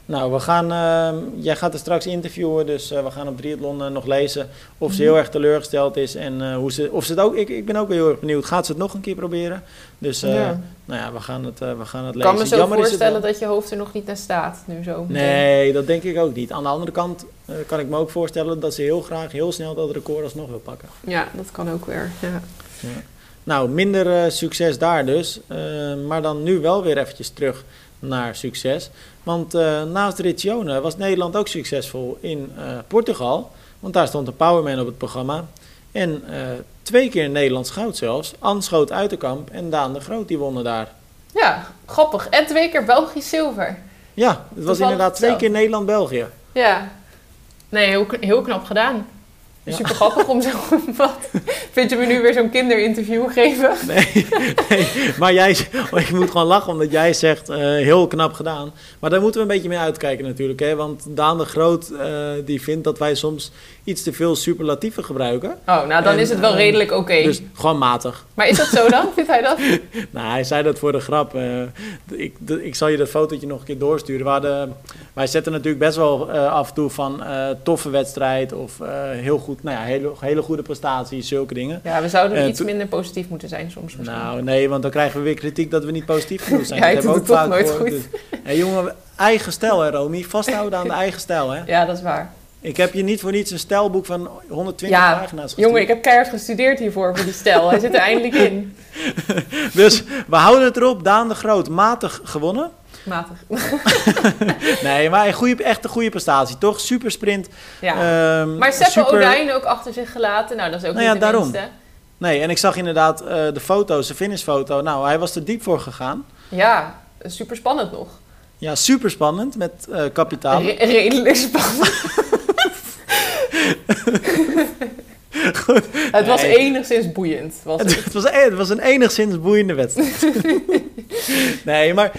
A: Nou, we gaan, ehm, jij gaat er straks interviewen, dus eh, we gaan op Triathlon eh, nog lezen of ze
B: Mhm.
A: heel erg teleurgesteld is en eh, hoe ze, of ze het ook, ik, ik ben ook heel erg benieuwd, gaat ze het nog een keer proberen? Dus
B: Ja.
A: nou ja, we gaan het, we gaan het
B: Ik
A: lezen.
B: kan me zo
A: Jammer
B: voorstellen dat je hoofd er nog niet naar staat, nu zo.
A: Nee, dat denk ik ook niet. Aan de andere kant kan ik me ook voorstellen dat ze heel graag heel snel dat record alsnog wil pakken.
B: Ja, dat kan ook weer. Ja.
A: Nou, minder succes daar dus. maar dan nu wel weer eventjes terug naar succes. Want eh, naast Riccione was Nederland ook succesvol in eh, Portugal. Want daar stond de Powerman op het programma. En eh, twee keer Nederlands goud zelfs. Anne Schoot Uiterkamp en Daan de Groot die wonnen daar.
B: ja, grappig. En twee keer Belgisch zilver.
A: Ja, het was
B: Toevallig
A: inderdaad twee keer Nederland-België.
B: Ja. Nee, heel, heel knap gedaan.
A: Ja.
B: Super grappig om zo... Wat? Vind je me nu weer zo'n kinderinterview geven?
A: Nee, nee, maar jij, ik moet gewoon lachen omdat jij zegt eh, heel knap gedaan. Maar daar moeten we een beetje mee uitkijken natuurlijk. Hè? Want Daan de Groot eh, die vindt dat wij soms iets te veel superlatieven gebruiken.
B: Oh, nou dan
A: En,
B: is het wel
A: eh,
B: redelijk oké.
A: Dus gewoon matig.
B: Maar is dat zo dan? Vindt hij dat?
A: Nou, hij zei dat voor de grap. ik, de- ik zal je dat fotootje nog een keer doorsturen. We hadden- wij zetten natuurlijk best wel af en toe van toffe wedstrijd of heel goed, nou ja, hele, hele goede prestaties, zulke dingen.
B: Ja, we zouden
A: Eh,
B: iets minder positief moeten zijn soms misschien.
A: Nou, nee, want dan krijgen we weer kritiek dat we niet positief genoeg zijn.
B: Jij
A: dat hebben we
B: het toch nooit
A: gehoord. Dus, hé, jongen, eigen stijl hè, Romy. Vasthouden aan de eigen stijl, hè.
B: Ja, dat is waar.
A: Ik heb je niet voor niets een stijlboek van 120
B: Ja,
A: pagina's gestuurd.
B: Jongen, ik heb keihard gestudeerd hiervoor, voor die stijl. Hij zit er eindelijk in.
A: Dus we houden het erop. Daan de Groot, matig gewonnen.
B: Matig.
A: Nee, maar een goede, echt een goede prestatie, toch? Super sprint.
B: Ja.
A: Ehm,
B: maar Seppe
A: super-
B: Odijn ook achter zich gelaten. Nou, dat is ook
A: Nou
B: niet
A: ja,
B: de
A: daarom.
B: minste.
A: Nee, en ik zag inderdaad eh, de foto's, de finishfoto. Nou, hij was er diep voor gegaan.
B: Ja, super spannend nog.
A: Ja, super spannend met eh kapitaal.
B: Re- redelijk spannend.
A: Goed.
B: Het was
A: Nee.
B: enigszins boeiend. Was het.
A: Het, het was, het was een enigszins boeiende wedstrijd. nee, maar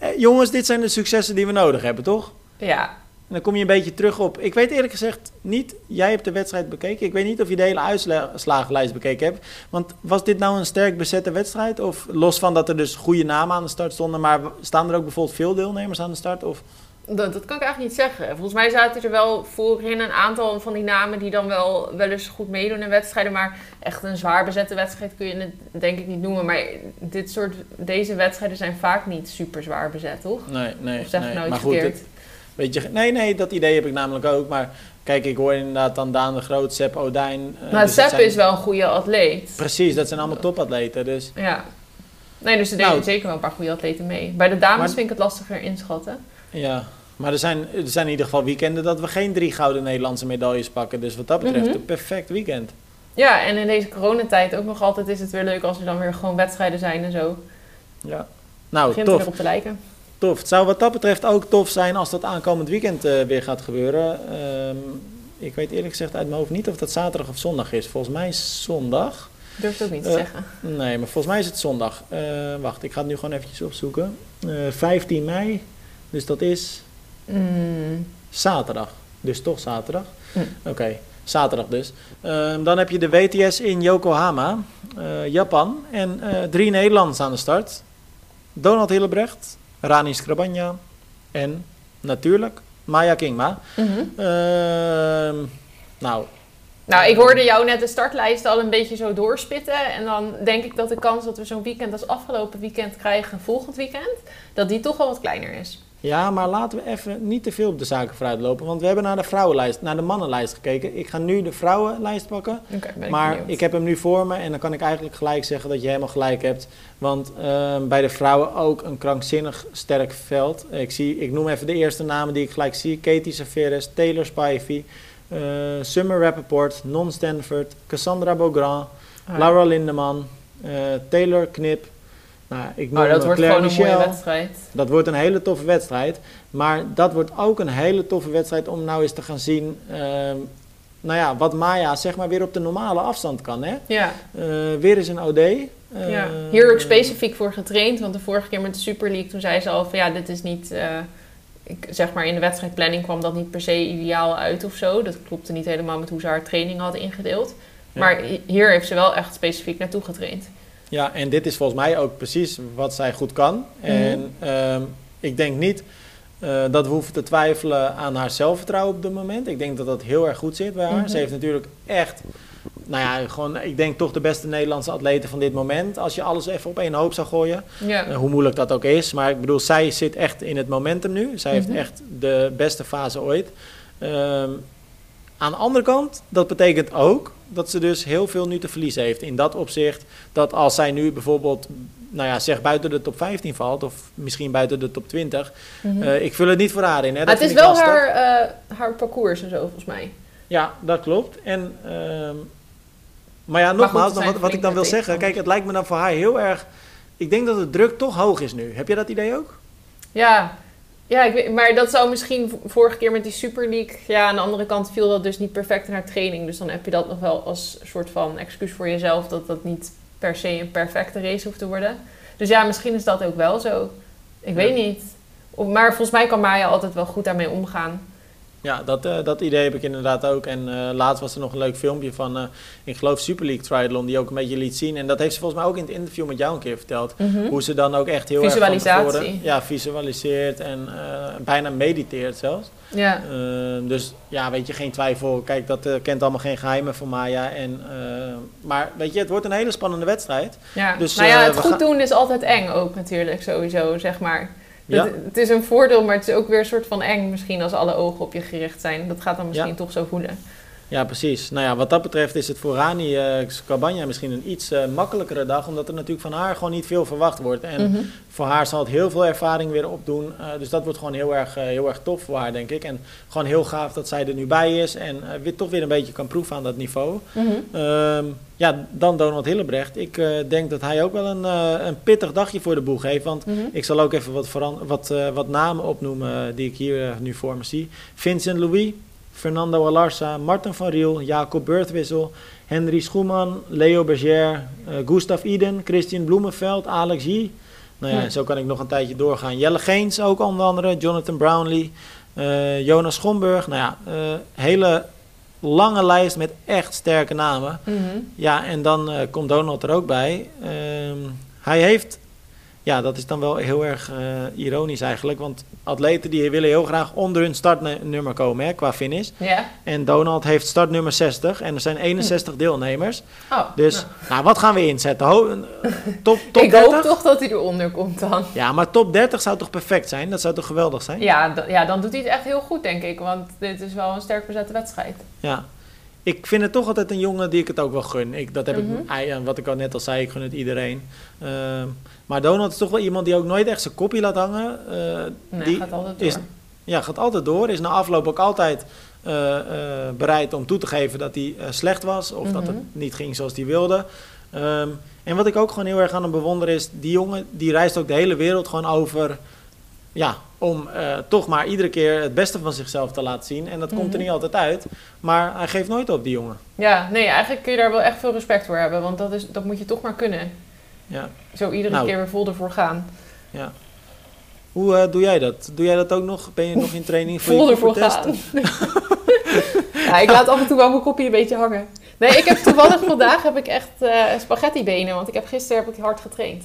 A: eh, jongens, dit zijn de successen die we nodig hebben, toch?
B: Ja,
A: En dan kom je een beetje terug op. Ik weet eerlijk gezegd niet, jij hebt de wedstrijd bekeken. Ik weet niet of je de hele uitslagenlijst bekeken hebt. Want was dit nou een sterk bezette wedstrijd? Of los van dat er dus goede namen aan de start stonden, maar staan er ook bijvoorbeeld veel deelnemers aan de start? Of
B: dat, dat kan ik eigenlijk niet zeggen. Volgens mij zaten er wel voorin een aantal van die namen die dan wel, wel eens goed meedoen in wedstrijden. Maar echt een zwaar bezette wedstrijd kun je het denk ik niet noemen. Maar dit soort, deze wedstrijden zijn vaak niet super zwaar bezet, toch?
A: nee, nee.
B: Of zeg
A: nee.
B: nou
A: maar goed, weet je, nee, nee, dat idee heb ik namelijk ook. Maar kijk, ik hoor inderdaad dan Daan de Groot, Sepp Odijn. eh,
B: maar
A: dus
B: Sepp
A: zijn-
B: is wel een goede atleet.
A: Precies, dat zijn allemaal topatleten. Dus
B: Ja. Nee, dus er deden
A: Nou.
B: zeker wel een paar goede atleten mee. Bij de dames
A: Maar-
B: vind ik het lastiger inschatten.
A: Ja, maar er zijn, er zijn in ieder geval weekenden dat we geen drie gouden Nederlandse medailles pakken. Dus wat dat betreft
B: Mhm.
A: een perfect weekend.
B: Ja, en in deze coronatijd ook nog altijd is het weer leuk als er dan weer gewoon wedstrijden zijn en zo.
A: Ja. Nou,
B: Begint
A: tof,
B: erop te lijken.
A: tof. Het zou wat dat betreft ook tof zijn als dat aankomend weekend eh, weer gaat gebeuren. Ehm, ik weet eerlijk gezegd uit mijn hoofd niet of dat zaterdag of zondag is. Volgens mij is zondag.
B: Durf het ook niet te
A: Eh,
B: zeggen.
A: Nee, maar volgens mij is het zondag. Eh, wacht, ik ga het nu gewoon eventjes opzoeken. Eh 15 mei, dus dat is
B: Mm.
A: Zaterdag. Dus toch zaterdag.
B: Hm.
A: Oké, zaterdag dus. Ehm, dan heb je de WTS in Yokohama, eh, Japan. En eh, drie Nederlanders aan de start. Donald Hillebrecht, Rani Skrabanja en natuurlijk Maya Kingma.
B: Mhm.
A: Ehm, nou,
B: Nou, ik hoorde jou net de startlijst al een beetje zo doorspitten. En dan denk ik dat de kans dat we zo'n weekend als afgelopen weekend krijgen volgend weekend, dat die toch wel wat kleiner is.
A: Ja, maar laten we even niet te veel op de zaken vooruit lopen. Want we hebben naar de vrouwenlijst, naar de mannenlijst gekeken. Ik ga nu de vrouwenlijst pakken.
B: Ik
A: Maar ik heb hem nu voor me en dan kan ik eigenlijk gelijk zeggen dat je helemaal gelijk hebt. Want ehm, bij de vrouwen ook een krankzinnig sterk veld. Ik, zie, ik noem even de eerste namen die ik gelijk zie. Katie Saveris, Taylor Spivey, eh, Summer Rappaport, Non Stanford, Cassandra Beaugrand,
B: Ah,
A: Laura Lindeman, eh, Taylor Knip. Nou, ik noem
B: Oh, dat
A: eh,
B: wordt
A: Claire
B: gewoon een mooie wedstrijd.
A: Dat wordt een hele toffe wedstrijd. Maar dat wordt ook een hele toffe wedstrijd om nou eens te gaan zien... ehm, nou ja, wat Maya zeg maar weer op de normale afstand kan. Hè?
B: Ja,
A: Eh, weer eens een OD. Eh,
B: ja. Hier ook specifiek voor getraind. Want de vorige keer met de Super League, toen zei ze al van ja, dit is niet... eh, ik, zeg maar in de wedstrijdplanning kwam dat niet per se ideaal uit of zo. Dat klopte niet helemaal met hoe ze haar training had ingedeeld.
A: Ja.
B: Maar hi- hier heeft ze wel echt specifiek naartoe getraind.
A: Ja, en dit is volgens mij ook precies wat zij goed kan.
B: Mhm.
A: En ehm, ik denk niet eh, dat we hoeven te twijfelen aan haar zelfvertrouwen op dit moment. Ik denk dat dat heel erg goed zit bij haar.
B: Mhm.
A: Ze heeft natuurlijk echt, nou ja, gewoon, ik denk toch de beste Nederlandse atleten van dit moment. Als je alles even op één hoop zou gooien. Eh, hoe moeilijk dat ook is. Maar ik bedoel, zij zit echt in het momentum nu. Zij heeft
B: Mhm.
A: echt de beste fase ooit. Ehm, aan de andere kant, dat betekent ook dat ze dus heel veel nu te verliezen heeft. In dat opzicht dat als zij nu bijvoorbeeld, nou ja, zeg buiten de top 15 valt, of misschien buiten de top 20.
B: Mhm.
A: eh, ik vul het niet voor haar in. Hè. Dat
B: het is wel
A: lastig.
B: haar, haar parcours en zo, volgens mij.
A: Ja, dat klopt. En, ehm, maar ja, nogmaals, dan wat, wat ik dan wil zeggen. Kijk, het lijkt me dan voor haar heel erg... Ik denk dat de druk toch hoog is nu. Heb je dat idee ook?
B: Ja, ja ik weet, maar dat zou misschien vorige keer met die Super League... Ja, aan de andere kant viel dat dus niet perfect in haar training. Dus dan heb je dat nog wel als soort van excuus voor jezelf... dat dat niet per se een perfecte race hoeft te worden. Dus ja, misschien is dat ook wel zo. Ik weet niet. Maar volgens mij kan Maya altijd wel goed daarmee omgaan.
A: Ja, dat, eh, dat idee heb ik inderdaad ook. En eh, laatst was er nog een leuk filmpje van, eh, ik geloof Super League Triathlon, die ook een beetje liet zien. En dat heeft ze volgens mij ook in het interview met jou een keer verteld.
B: Mhm.
A: Hoe ze dan ook echt heel erg van
B: Visualisatie.
A: tevoren- ja, visualiseert en bijna mediteert zelfs.
B: Ja,
A: Eh, dus ja, weet je, geen twijfel. Kijk, dat kent allemaal geen geheimen van Maya. En, maar weet je, het wordt een hele spannende wedstrijd.
B: ja.
A: Dus,
B: nou ja, het goed
A: gaan-
B: doen is altijd eng ook natuurlijk, sowieso, zeg maar.
A: Ja.
B: Het, het is een voordeel, maar het is ook weer een soort van eng misschien als alle ogen op je gericht zijn. Dat gaat dan misschien
A: Ja.
B: toch zo voelen.
A: Ja, precies. Nou ja, wat dat betreft is het voor Rani uh, misschien een iets eh, makkelijkere dag. Omdat er natuurlijk van haar gewoon niet veel verwacht wordt. En
B: Mhm.
A: voor haar zal het heel veel ervaring weer opdoen. Eh, dus dat wordt gewoon heel erg, heel erg tof voor haar, denk ik. En gewoon heel gaaf dat zij er nu bij is. En weer, toch weer een beetje kan proeven aan dat niveau.
B: Mhm.
A: Ehm, ja, dan Donald Hillebrecht. Ik denk dat hij ook wel een, een pittig dagje voor de boeg heeft. Want
B: Mhm.
A: ik zal ook even wat, wat, wat namen opnoemen die ik hier nu voor me zie. Vincent Louis, Fernando Alarsa, Martin van Riel, Jacob Beurtwissel, Henry Schoeman, Leo Berger, eh, Gustav Iden, Christian Bloemenveld, Alex G. Nou ja,
B: Ja.
A: zo kan ik nog een tijdje doorgaan. Jelle Geens ook onder andere, Jonathan Brownlee, eh, Jonas Schomburg. Nou ja, eh, hele lange lijst met echt sterke namen.
B: Mhm.
A: Ja, en dan komt Donald er ook bij. Ehm, hij heeft, ja, dat is dan wel heel erg eh, ironisch eigenlijk, want atleten die willen heel graag onder hun startnummer komen hè, qua finish.
B: Ja.
A: En Donald heeft startnummer 60 en er zijn 61 deelnemers.
B: Oh,
A: Dus,
B: nou.
A: nou, wat gaan we inzetten? Ho- eh, top, top
B: ik
A: 30?
B: hoop toch dat hij eronder komt dan.
A: Ja, maar top 30 zou toch perfect zijn? Dat zou toch geweldig zijn?
B: Ja, ja, dan doet hij het echt heel goed, denk ik. Want dit is wel een sterk bezette wedstrijd.
A: Ja. Ik vind het toch altijd een jongen die ik het ook wel gun. Ik, dat heb
B: Mhm.
A: ik, ei- wat ik al net al zei, ik gun het iedereen. Ehm, maar Donald is toch wel iemand die ook nooit echt zijn kopje laat hangen. Eh,
B: Nee,
A: die
B: gaat altijd door.
A: is, ja, gaat altijd door. Is na afloop ook altijd eh, eh, bereid om toe te geven dat hij eh, slecht was. Of dat het
B: Mhm.
A: niet ging zoals hij wilde. Ehm, en wat ik ook gewoon heel erg aan hem bewonder is... die jongen die reist ook de hele wereld gewoon over... Ja, om eh, toch maar iedere keer het beste van zichzelf te laten zien. En dat komt er
B: Mhm.
A: niet altijd uit. Maar hij geeft nooit op, die jongen.
B: Ja, nee, eigenlijk kun je daar wel echt veel respect voor hebben. Want dat, is, dat moet je toch maar kunnen.
A: Ja,
B: Zo iedere
A: Nou.
B: keer weer vol ervoor gaan.
A: ja. Hoe eh, doe jij dat? Doe jij dat ook nog? Ben je nog in training voor
B: Vol
A: je
B: ervoor gaan. ja, ik laat af en toe wel mijn kopje een beetje hangen. Nee, ik heb toevallig vandaag heb ik echt eh spaghetti benen. Want ik heb gisteren heb ik hard getraind.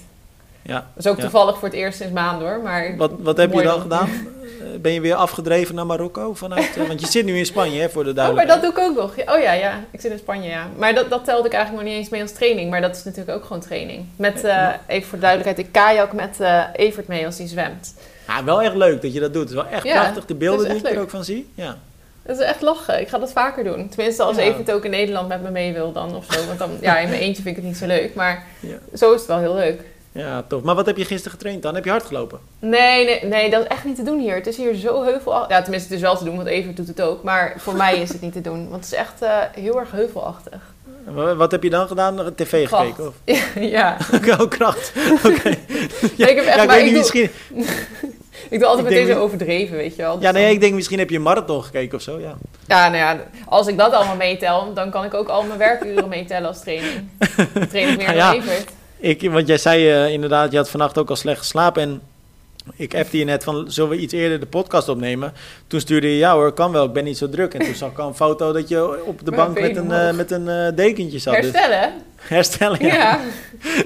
A: Ja.
B: Dat is ook
A: Ja.
B: toevallig voor het eerst sinds maanden hoor. Maar
A: Wat, wat heb je dan gedaan? Eh, Ben je weer afgedreven naar Marokko? Vanuit, eh, want je zit nu in Spanje, hè, voor de
B: Oh, maar
A: duidelijkheid.
B: dat doe ik ook nog. Oh ja, ja. Ik zit in Spanje, ja. Maar dat, dat telde ik eigenlijk nog niet eens mee als training. Maar dat is natuurlijk ook gewoon training. Met,
A: Ja.
B: even voor de duidelijkheid, ik kajak met Evert mee als die zwemt.
A: Ja, wel echt leuk dat je dat doet. Het is wel echt
B: Ja,
A: prachtig, de beelden die ik er ook van zie. Ja.
B: Dat is echt lachen. Ik ga dat vaker doen. Tenminste, als
A: Ja.
B: het ook in Nederland met me mee wil dan of zo. Want dan, ja, in mijn eentje vind ik het niet zo leuk. Maar zo is het wel heel leuk.
A: Ja, tof. Maar wat heb je gisteren getraind dan? Heb je hard gelopen?
B: Nee, nee, nee, dat is echt niet te doen hier. Het is hier zo heuvelachtig. Ja, tenminste, het is wel te doen, want Evert doet het ook. Maar voor mij is het niet te doen. Want het is echt eh, heel erg heuvelachtig.
A: Wa- Wat heb je dan gedaan? Tv
B: Kracht.
A: gekeken? Of?
B: ja.
A: oh, kracht. Oké. Ja,
B: ik heb echt-
A: ja,
B: maar ik
A: niet,
B: doe-
A: misschien...
B: Ik doe altijd meteen zo
A: niet-
B: overdreven, weet je wel. Dus
A: Ja, nee,
B: dan-
A: ik denk misschien heb je een marathon gekeken of zo, ja.
B: Ja, nou ja, als ik dat allemaal meetel, dan kan ik ook al mijn werkuren meetellen als training. Dan train ik meer
A: Nou
B: dan
A: ja.
B: Evert.
A: Ik, want jij zei eh, inderdaad, je had vannacht ook al slecht geslapen en ik appte je net van, zullen we iets eerder de podcast opnemen? Toen stuurde je, ja hoor, kan wel, ik ben niet zo druk. En toen zag ik al een foto dat je op de
B: Met
A: bank met
B: benen
A: een,
B: omhoog.
A: eh, met een eh, dekentje zat. Dus,
B: Herstellen?
A: herstellen,
B: Ja.
A: ja.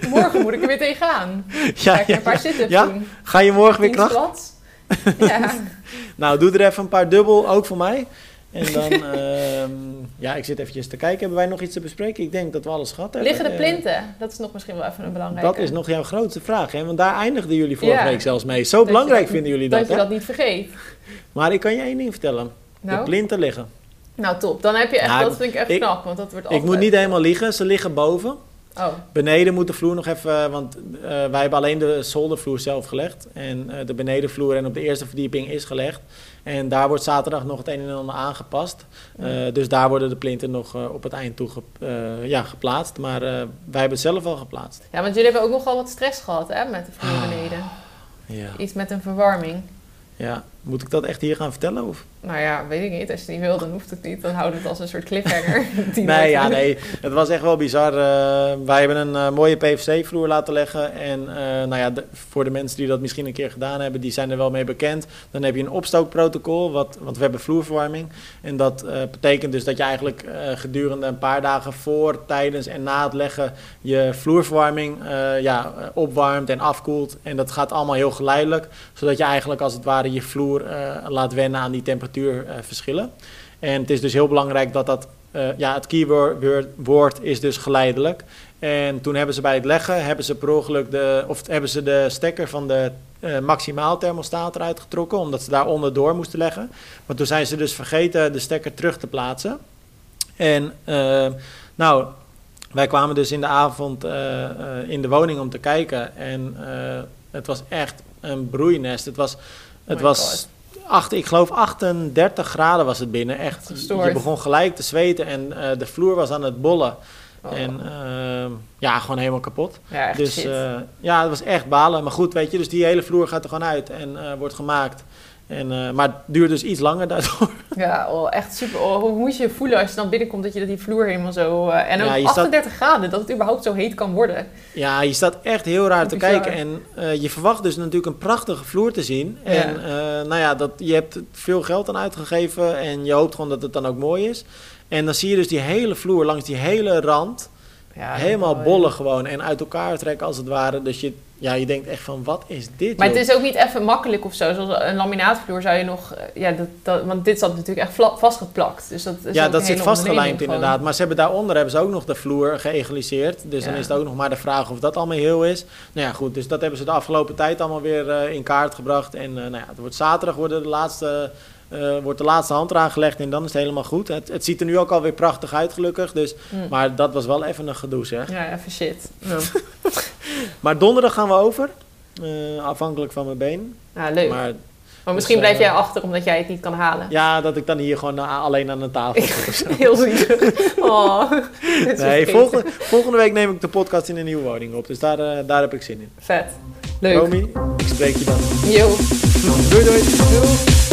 B: Morgen moet ik er weer tegenaan. Ga
A: Ja,
B: ik
A: ja,
B: een paar sit-ups
A: Ja?
B: doen.
A: Ga je morgen weer kracht?
B: Ja.
A: Nou, doe er even een paar dubbel, ook voor mij. En dan, ehm, ja, ik zit eventjes te kijken. Hebben wij nog iets te bespreken? Ik denk dat we alles gehad hebben.
B: Liggen de
A: Eh,
B: plinten? Dat is nog misschien wel even een belangrijke.
A: Dat is nog jouw grootste vraag, hè? Want daar eindigden jullie vorige
B: Ja.
A: week zelfs mee. Zo
B: Dat
A: belangrijk
B: dat-
A: vinden jullie
B: Dat
A: dat,
B: je
A: hè?
B: dat niet vergeet.
A: Maar ik kan je één ding vertellen. De
B: Nou,
A: plinten liggen.
B: nou top. Dan heb je echt,
A: Nou,
B: dat vind ik echt
A: ik-
B: knap. Want dat wordt
A: Ik
B: altijd...
A: moet niet helemaal liggen, ze liggen boven.
B: Oh,
A: Beneden moet de vloer nog even, want eh, wij hebben alleen de zoldervloer zelf gelegd. En eh, de benedenvloer en op de eerste verdieping is gelegd. En daar wordt zaterdag nog het een en ander aangepast. Eh, dus daar worden de plinten nog eh, op het eind toe ge- eh, ja, geplaatst. Maar wij hebben het zelf al geplaatst.
B: Ja, want jullie hebben ook nogal wat stress gehad hè, met de vloer
A: Ah.
B: beneden.
A: Ja.
B: Iets met een verwarming.
A: ja. Moet ik dat echt hier gaan vertellen? Of?
B: Nou ja, weet ik niet. Als je niet wil, dan hoeft het niet. Dan houden we het als een soort cliffhanger.
A: Nee, ja, nee. Het was echt wel bizar. Eh, wij hebben een eh, mooie PVC-vloer laten leggen. En eh, nou ja, de- voor de mensen die dat misschien een keer gedaan hebben, die zijn er wel mee bekend. Dan heb je een opstookprotocol, wat, want we hebben vloerverwarming. En dat betekent dus dat je eigenlijk gedurende een paar dagen voor, tijdens en na het leggen je vloerverwarming ja, opwarmt en afkoelt. En dat gaat allemaal heel geleidelijk, zodat je eigenlijk als het ware je vloer eh, laat wennen aan die temperatuurverschillen. En het is dus heel belangrijk dat dat, eh, ja, het keyword is dus geleidelijk. En toen hebben ze bij het leggen, hebben ze per ongeluk de, of hebben ze de stekker van de eh, maximaal thermostaat eruit getrokken, omdat ze daar onderdoor moesten leggen. Maar toen zijn ze dus vergeten de stekker terug te plaatsen. En eh, nou, wij kwamen dus in de avond eh, eh, in de woning om te kijken. En eh, het was echt een broeinest. Het was, het
B: my
A: was acht, ik geloof 38 graden was het binnen. Echt,
B: Gestoord.
A: je begon gelijk te zweten en eh, de vloer was aan het bollen.
B: Oh.
A: En eh, ja, gewoon helemaal kapot.
B: ja, echt
A: Dus eh, ja, het was echt balen. Maar goed, weet je, dus die hele vloer gaat er gewoon uit en eh, wordt gemaakt. En, eh, maar het duurt dus iets langer daardoor.
B: Ja, oh, echt super. Oh, hoe moet je je voelen als je dan binnenkomt dat je dat die vloer helemaal zo... eh, en ook
A: Ja, je staat-
B: 38 graden, dat het überhaupt zo heet kan worden.
A: Ja, je staat echt heel raar te
B: Bizar.
A: kijken. En eh, je verwacht dus natuurlijk een prachtige vloer te zien.
B: Ja.
A: En nou ja, dat, je hebt veel geld aan uitgegeven en je hoopt gewoon dat het dan ook mooi is. En dan zie je dus die hele vloer langs die hele rand
B: Ja,
A: helemaal bollen gewoon en uit elkaar trekken als het ware. Dus je, ja, je denkt echt van, wat is dit
B: Maar
A: joh?
B: het is ook niet even makkelijk of zo. Zoals een laminaatvloer zou je nog... eh, Ja, dat, dat, want dit zat natuurlijk echt vastgeplakt. Dus dat is
A: Ja, dat zit vastgelijmd inderdaad. Maar ze hebben daaronder hebben ze ook nog de vloer geëgaliseerd. Dus dan is het ook nog maar de vraag of dat allemaal heel is. Nou ja, goed. Dus dat hebben ze de afgelopen tijd allemaal weer eh, in kaart gebracht. En eh, nou ja, het wordt zaterdag worden de laatste, eh, wordt de laatste hand eraan gelegd. En dan is het helemaal goed. Het, het ziet er nu ook alweer prachtig uit, gelukkig. Dus,
B: Hm.
A: Maar dat was wel even een gedoe, zeg.
B: Ja, even shit. Ja,
A: Maar donderdag gaan we over. eh, afhankelijk van mijn been.
B: Ja, leuk.
A: Maar
B: Maar misschien
A: Dus, eh,
B: blijf jij achter omdat jij het niet kan halen.
A: ja, dat ik dan hier gewoon eh, alleen aan een tafel zit.
B: Heel zielig. Oh,
A: Nee, volgende, volgende week neem ik de podcast in een nieuwe woning op. Dus daar, eh, daar heb ik zin in.
B: Vet. Leuk.
A: Romy, ik spreek je dan.
B: Yo.
A: Doei doei.
B: Doei.